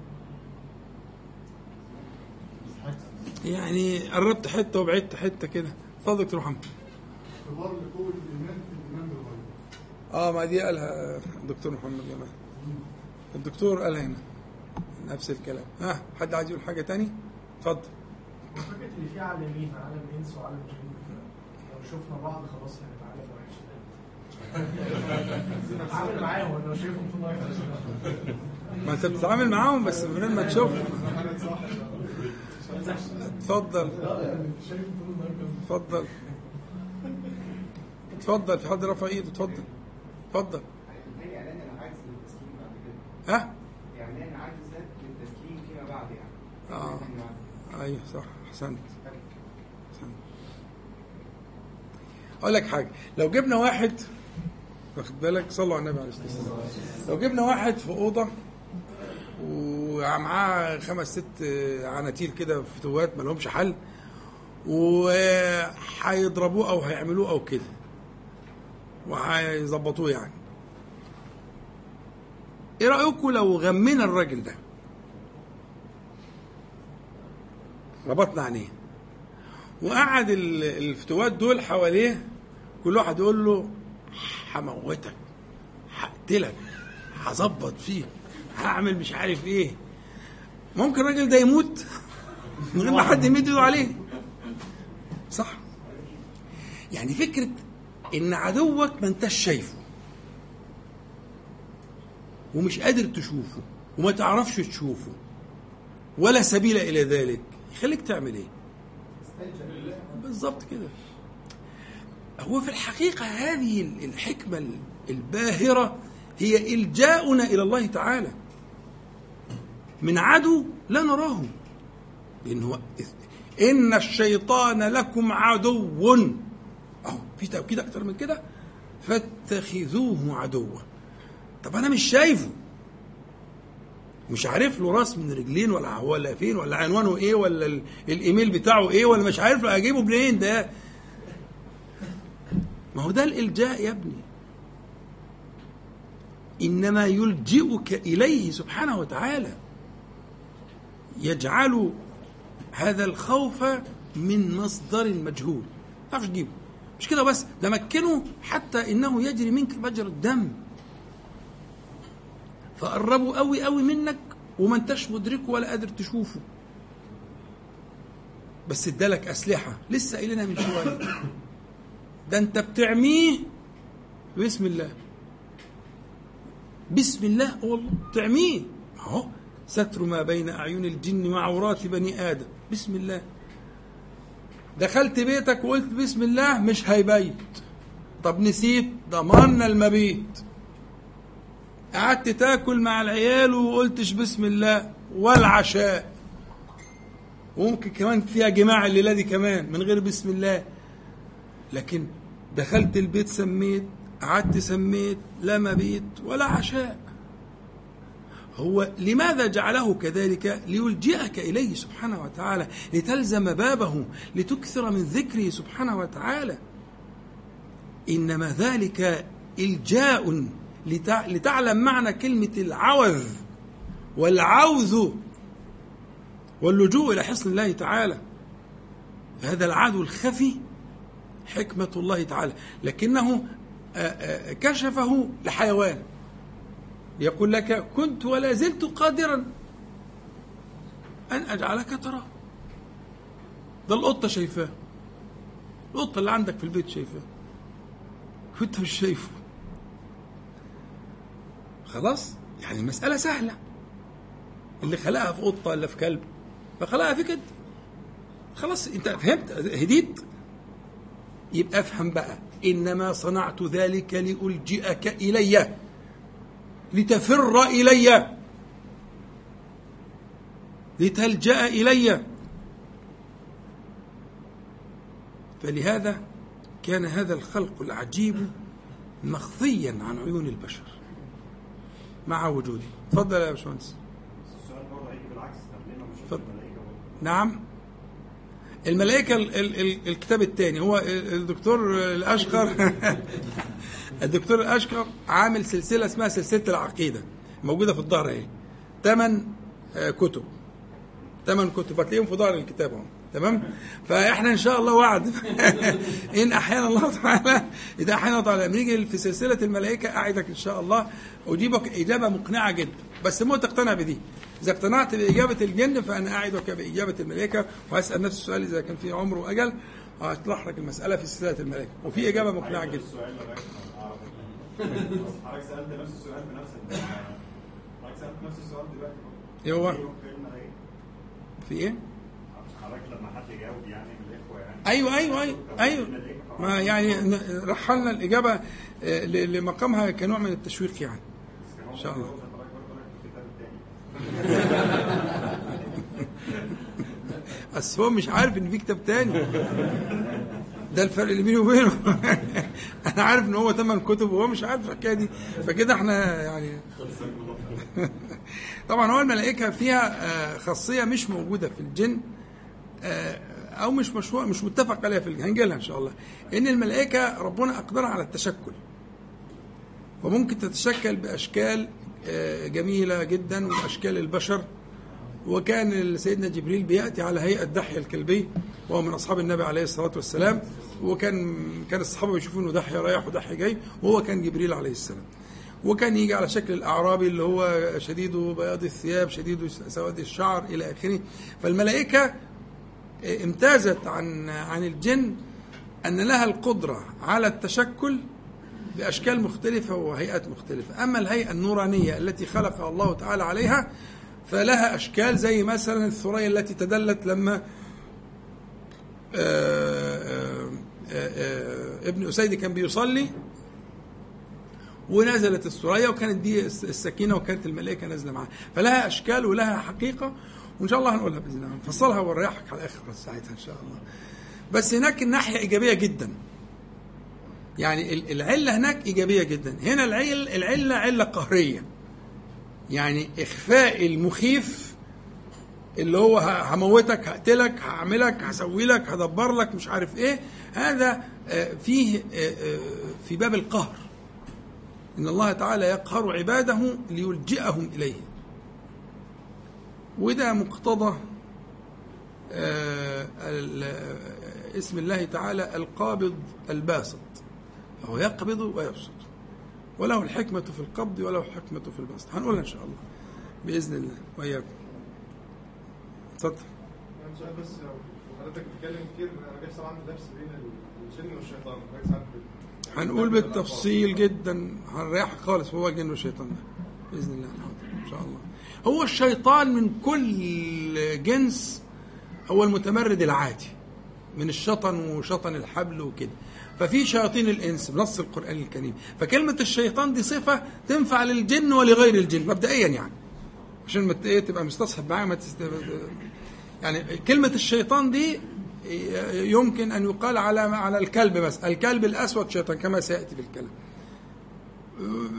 يعني قربت حتة وبعدت حتة كده. اتفضل دكتور محمد. اختبار لقوة الإيمان في بالغيب آه ما دي قالها الدكتور محمد جمال. الدكتور قالها هنا نفس الكلام. ها حد عايز يقول حاجة تاني؟ اتفضل. فكرة إن في عالمين عالم إنس وعالم جن. لو شفنا بعض خلاص وعيش نتعامل معاهم ولا شايفهم طول الوقت ما انت بتتعامل معاهم بس من ما تشوفهم. اتفضل. اتفضل. اتفضل. في حد رفع ايده. اتفضل. اتفضل. ها؟ اعلان عجز للتسليم فيما بعد يعني آه. أيوه صح. أحسنت. أقول لك حاجة. لو جبنا واحد واخد بالك؟ صلوا على النبي عليه الصلاة والسلام. لو جبنا واحد في أوضة ومعاه خمس ست عناتيل كده فتوات ما لهمش حل وهيضربوه أو هيعملوه أو كده وهيظبطوه يعني. إيه رأيكم لو غمينا الراجل ده؟ ربطنا عينيه. وقعد ال- الفتوات دول حواليه كل واحد يقول له هموتك هقتلك هظبط فيك هعمل مش عارف إيه. ممكن الراجل ده يموت من غير ما حد يمد عليه. صح. يعني فكرة إن عدوك ما أنتش شايفه ومش قادر تشوفه وما تعرفش تشوفه ولا سبيل إلى ذلك يخليك تعمل إيه؟ بالظبط كده. هو في الحقيقة هذه الحكمة الباهرة هي إلجاؤنا إلى الله تعالى. من عدو لا نراه. لأنه إن الشيطان لكم عدو. أهو في تأكيد أكتر من كده؟ فاتخذوه عدوا. طب أنا مش شايفه. مش عارف له راس من رجلين ولا ولا فين ولا عنوانه إيه ولا ال- الإيميل بتاعه إيه ولا مش عارف له أجيبه منين ده؟ ما هو ده الإلجاء يا ابني. إنما يلجئك إليه سبحانه وتعالى. يجعل هذا الخوف من مصدر مجهول. تعرفش تجيبه مش كده بس؟ ده مكنه حتى إنه يجري منك مجرى الدم. فقربوا قوي قوي منك وما انتش مدركه ولا قادر تشوفه. بس ادالك أسلحة. لسه قايلينها من شوية. ده انت بتعميه بسم الله. بسم الله والله. تعميه أهو. ستر ما بين أعين الجن وعورات بني آدم. بسم الله. دخلت بيتك وقلت بسم الله مش هيبيت. طب نسيت؟ ضمنا المبيت. قعدت تاكل مع العيال وقلتش بسم الله والعشاء. وممكن كمان فيها جماع الليلة دي كمان من غير بسم الله. لكن دخلت البيت سميت قعدت سميت لا مبيت ولا عشاء. هو لماذا جعله كذلك؟ ليلجئك إليه سبحانه وتعالى لتلزم بابه لتكثر من ذكره سبحانه وتعالى. إنما ذلك إلجاء لتع- لتعلم معنى كلمة العوذ والعوذ واللجوء إلى حصن الله تعالى. فهذا العدو الخفي حكمة الله تعالى. لكنه آه، آه، كشفه لحيوان. يقول لك كنت ولا زلت قادرا أن أجعلك تراه. ده القطة شايفاه. القطة اللي عندك في البيت شايفاه. وانت مش شايفه. خلاص؟ يعني المسألة سهلة. اللي خلقها في قطة ولا في كلب فخلقها فيك انت خلاص أنت فهمت؟ هديت. يبقى أفهم بقى. إنما صنعت ذلك لألجئك إلي لتفر إلي لتلجأ إلي. فلهذا كان هذا الخلق العجيب مخفيا عن عيون البشر مع وجوده. تفضل يا باشمهندس. السؤال برضه هيجي بالعكس؟ نعم. الملائكة ال ال ال الكتاب الثاني هو ال- الدكتور الأشقر. الدكتور الأشقر عامل سلسلة اسمها سلسلة العقيدة موجودة في الظهر اهي. ثمان آه، كتب. ثمان كتب هتلاقيهم في ظهر الكتاب اهو. تمام؟ فاحنا إن شاء الله وعد. إن أحيانا الله تعالى إذا أحيانا الله تعالى. نيجي في سلسلة الملائكة أعدك إن شاء الله. أجيبك إجابة مقنعة جدا. بس مو تقتنع بدي إذا اقتنعت بإجابة الجن فأنا أعدك بإجابة الملائكة وهسأل نفس السؤال إذا كان في عمر وأجل وهشرح لك المسألة في سلسلة الملائكة. وفي إجابة مقنعة جدا. اعرف حضرتك سألت نفس السؤال بنفسك حضرتك سألت نفس السؤال دلوقتي إيه هو؟ في الملائكة. في إيه؟ حضرتك لما حد يجاوب يعني من الاخوه يعني. أيوه أيوه أيوه أيوه. ما يعني رحلنا الإجابة آه، لمقامها كنوع من التشويق يعني. إن شاء الله. بس هو مش عارف إن في كتاب تاني. ده الفرق اللي بيني وبينه. أنا عارف إن هو ثمان كتب وهو مش عارف الحكاية دي. فكده إحنا يعني طبعا هو الملائكة فيها آه، خاصية مش موجودة في الجن آه، أو مش مشروع مش متفق عليها في الجن. هنجي لها إن شاء الله. إن الملائكة ربنا أقدرها على التشكل. وممكن تتشكل بأشكال آه، جميلة جدا واشكال البشر. وكان سيدنا جبريل بيأتي على هيئة دحية الكلبي وهو من أصحاب النبي عليه الصلاة والسلام. وكان كان الصحابة بيشوفوا إنه دحية رايح ودحية جاي وهو كان جبريل عليه السلام. وكان يجي على شكل الأعرابي اللي هو شديد بياض الثياب شديد سواد الشعر إلى آخره. فالملائكة امتازت عن عن الجن أن لها القدرة على التشكل بأشكال مختلفة وهيئات مختلفة. أما الهيئة النورانية التي خلقها الله تعالى عليها فلها أشكال زي مثلا الثريا التي تدلت لما آه، آه، آه، ابن أسيد كان بيصلي ونزلت الثريا وكانت دي السكينة وكانت الملائكة نازلة معاها فلها أشكال ولها حقيقة وإن شاء الله هنقولها بإذن الله. نفصلها ونريحك على الآخر ساعتها إن شاء الله. بس هناك الناحيه إيجابية جدا. يعني ال- العلة هناك إيجابية جدا. هنا العل العلة علة قهرية. يعني إخفاء المخيف اللي هو هموتك هقتلك هعملك هسوي لك هدبر لك مش عارف إيه. هذا آه، فيه آه، آه، في باب القهر. إن الله تعالى يقهر عباده ليلجئهم إليه. وده مقتضى اسم الله تعالى القابض الباسط. فهو يقبض ويبسط. وله الحكمة في القبض وله الحكمة في البسط. هنقولها إن شاء الله. بإذن الله. وإياكم. اتفضل. يعني سؤال بس. وحضرتك بتتكلم كتير أنا بيحصل عندي لبس بين الجن والشيطان. حضرتك هنقول بالتفصيل جدا. هنريحك خالص. هو الجن والشيطان ده. بإذن الله. حاضر. إن شاء الله. هو الشيطان من كل جنس. هو المتمرد العادي. من الشطن وشطن الحبل وكده. ففي شياطين الإنس بنص القرآن الكريم. فكلمة الشيطان دي صفة تنفع للجن ولغير الجن مبدئيا يعني. عشان ما إيه تبقى مستصحب معايا ما تست... يعني كلمة الشيطان دي يمكن أن يقال على على الكلب بس. الكلب الأسود شيطان كما سيأتي في الكلام.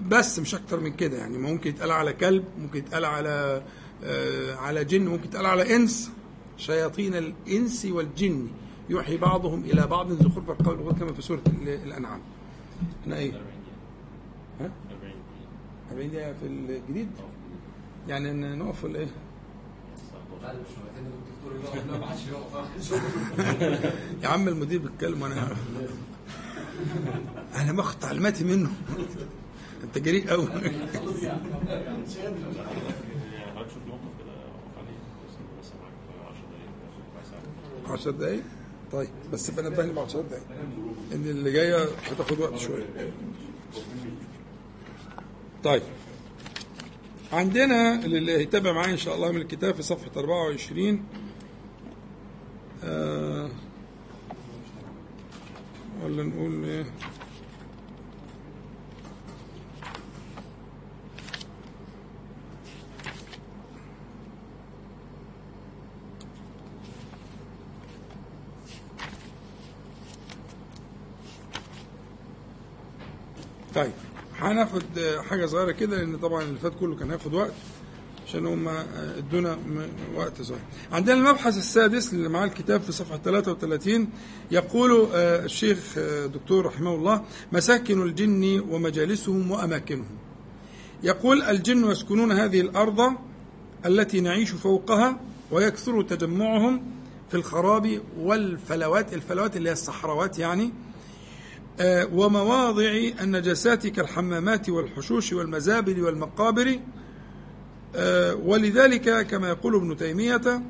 بس مش أكتر من كده يعني. ممكن يتقال على كلب ممكن يتقال على آه، على جن ممكن يتقال على إنس. شياطين الإنس والجن. يوحي بعضهم إلى بعض زخرف القول كما في سورة ال- الأنعام إحنا إيه؟ ها؟ 40 دقيقة في الجديد؟ يعني نقف ولا إيه؟ يا عم المدير بيتكلم وأنا أنا باخد تعليماتي منه أنت جريء قوي 10 دقايق كويس 10 أوي. دقايق طيب بس يبقى نبهني بعد 10 دقايق إن اللي جاية هتاخد وقت شوية. طيب. عندنا اللي هيتابع معايا إن شاء الله من الكتاب في صفحة 24 آه ولا نقول إيه؟ طيب هناخد حاجة صغيرة كده لأن طبعا اللي فات كله كان هياخد وقت عشان هم ادونا وقت صغير. عندنا المبحث السادس اللي معاه الكتاب في صفحة 33 يقول آه، الشيخ آه، دكتور رحمه الله مساكن الجن ومجالسهم وأماكنهم. يقول الجن يسكنون هذه الأرض التي نعيش فوقها ويكثر تجمعهم في الخراب والفلوات الفلوات اللي هي الصحراوات يعني ومواضع النجاسات كالحمامات والحشوش والمزابل والمقابر. آه، ولذلك كما يقول ابن تيمية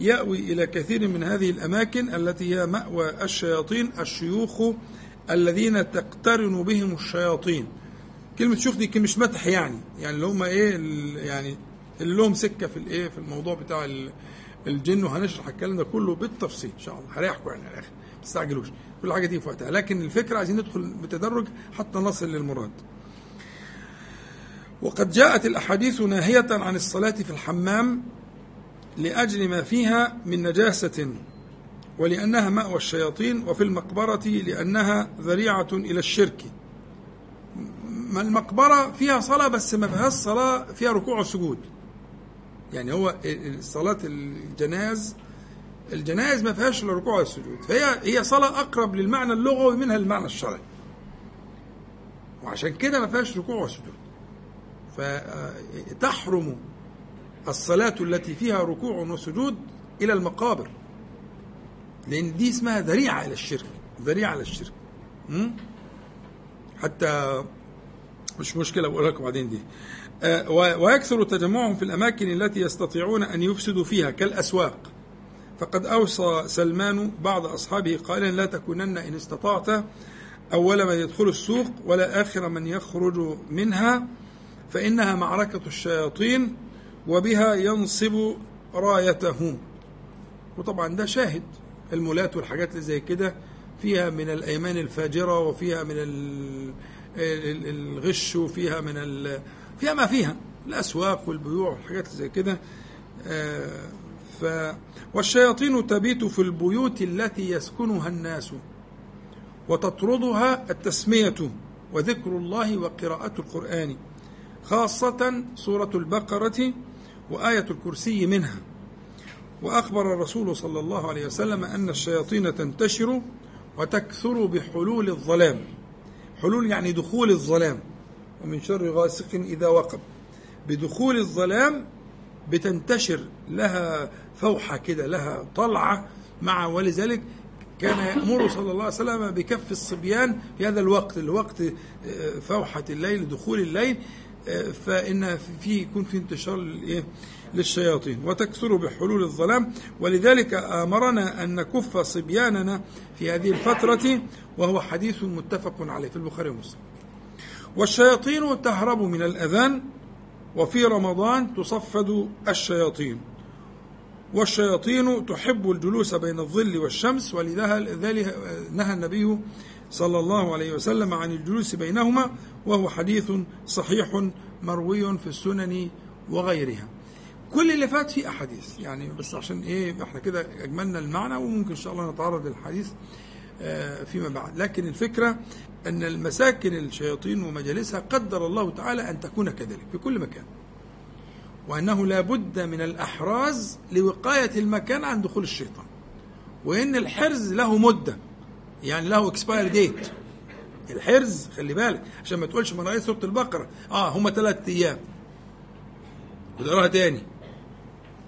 يأوي إلى كثير من هذه الأماكن التي هي مأوى الشياطين الشيوخ الذين تقترن بهم الشياطين. كلمة شيوخ دي مش مدح يعني. يعني اللي هم ال- يعني اللي لهم سكة في الإيه في الموضوع بتاع ال- الجن وهنشرح الكلام ده كله بالتفصيل إن شاء الله. هريحكم يعني على الآخر ما تستعجلوش. كل حاجة دي في وقتها. لكن الفكرة عايزين ندخل بتدرج حتى نصل للمراد. وقد جاءت الأحاديث ناهية عن الصلاة في الحمام لأجل ما فيها من نجاسة ولأنها مأوى الشياطين وفي المقبرة لأنها ذريعة إلى الشرك. ما المقبرة فيها صلاة بس ما فيهاش صلاة فيها ركوع وسجود. يعني هو صلاة الجناز الجنائز ما فيهاش إلا ركوع والسجود. فهي هي صلاة أقرب للمعنى اللغوي منها المعنى الشرعي. وعشان كده ما فيهاش ركوع وسجود. فتحرم الصلاة التي فيها ركوع وسجود إلى المقابر. لأن دي اسمها ذريعة إلى الشرك. ذريعة إلى الشرك? حتى مش مشكلة بقول لكم بعدين دي. آه، ويكثر تجمعهم في الأماكن التي يستطيعون أن يفسدوا فيها كالأسواق. فقد أوصى سلمان بعض أصحابه قائلا لا تكونن إن استطعت أول من يدخل السوق ولا آخر من يخرج منها فإنها معركة الشياطين وبها ينصب رايته. وطبعا ده شاهد المولات والحاجات اللي زي كده فيها من الأيمان الفاجرة وفيها من ال- ال- الغش وفيها من فيها ما فيها الأسواق والبيوع والحاجات اللي زي كده. ف والشياطين تبيت في البيوت التي يسكنها الناس وتطردها التسمية وذكر الله وقراءة القرآن خاصة سورة البقرة وآية الكرسي منها. وأخبر الرسول صلى الله عليه وسلم أن الشياطين تنتشر وتكثر بحلول الظلام. حلول يعني دخول الظلام ومن شر غاسق إذا وقب. بدخول الظلام بتنتشر لها فوحة كده لها طلعة مع ولذلك كان يأمر صلى الله عليه وسلم بكف الصبيان في هذا الوقت الوقت آه، فوحة الليل دخول الليل آه، فإن في يكون في انتشار؟ للشياطين. وتكثر بحلول الظلام. ولذلك آمرنا أن نكف صبياننا في هذه الفترة وهو حديث متفق عليه في البخاري ومسلم. والشياطين تهرب من الأذان وفي رمضان تصفد الشياطين. والشياطين تحب الجلوس بين الظل والشمس ولذلك نهى النبي صلى الله عليه وسلم عن الجلوس بينهما وهو حديث صحيح مروي في السنن وغيرها. كل اللي فات فيه أحاديث. يعني بس عشان إيه إحنا كده أجملنا المعنى وممكن إن شاء الله نتعرض للحديث آه، فيما بعد. لكن الفكرة أن المساكن الشياطين ومجالسها قدر الله تعالى أن تكون كذلك في كل مكان. وأنه لا بد من الأحراز لوقاية المكان عن دخول الشيطان. وإن الحرز له مدة يعني له اكسباير ديت الحرز خلي بالك عشان ما تقولش ما أنا سورة البقرة. آه هم ثلاث أيام. وتقراها تاني.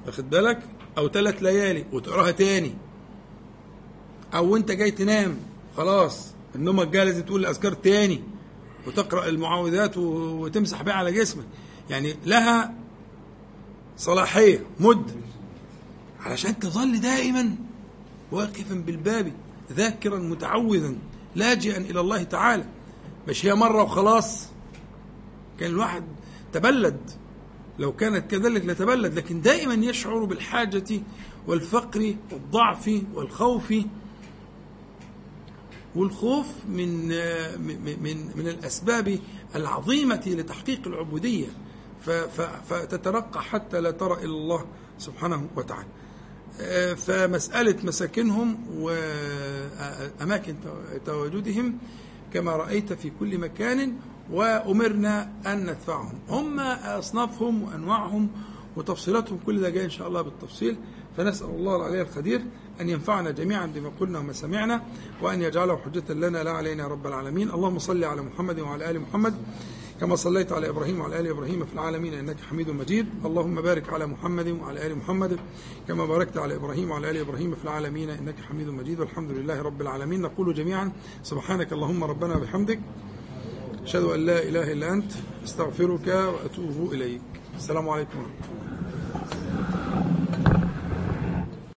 واخد بالك؟ أو ثلاث ليالي وتقراها تاني. أو أنت جاي تنام خلاص. النومك جاي لازم تقول الاذكار تاني وتقرأ المعوذات وتمسح بيها على جسمك. يعني لها صلاحية مده علشان تظل دائما واقفا بالباب ذاكرا متعوذا لاجئا إلى الله تعالى. مش هي مرة وخلاص. كان الواحد تبلد. لو كانت كذلك لتبلد لكن دائما يشعر بالحاجة والفقر والضعف والخوف والخوف من من من, الأسباب العظيمة لتحقيق العبودية فتترقى حتى لا ترى الا الله سبحانه وتعالى. فمسألة مساكنهم وأماكن تواجدهم كما رأيت في كل مكان وأمرنا أن ندفعهم. هم أصنافهم وأنواعهم وتفصيلاتهم كل ده جاي إن شاء الله بالتفصيل فنسأل الله العلي القدير أن ينفعنا جميعا بما قلنا وما سمعنا وأن يجعله حجة لنا لا علينا رب العالمين. اللهم صل على محمد وعلى آل محمد كما صليت على إبراهيم وعلى آل إبراهيم في العالمين إنك حميد مجيد. اللهم بارك على محمد وعلى آل محمد كما باركت على إبراهيم وعلى آل إبراهيم في العالمين إنك حميد مجيد. والحمد لله رب العالمين. نقول جميعا سبحانك اللهم ربنا وبحمدك أشهد أن لا إله إلا أنت أستغفرك وأتوب إليك. السلام عليكم. ورحمة الله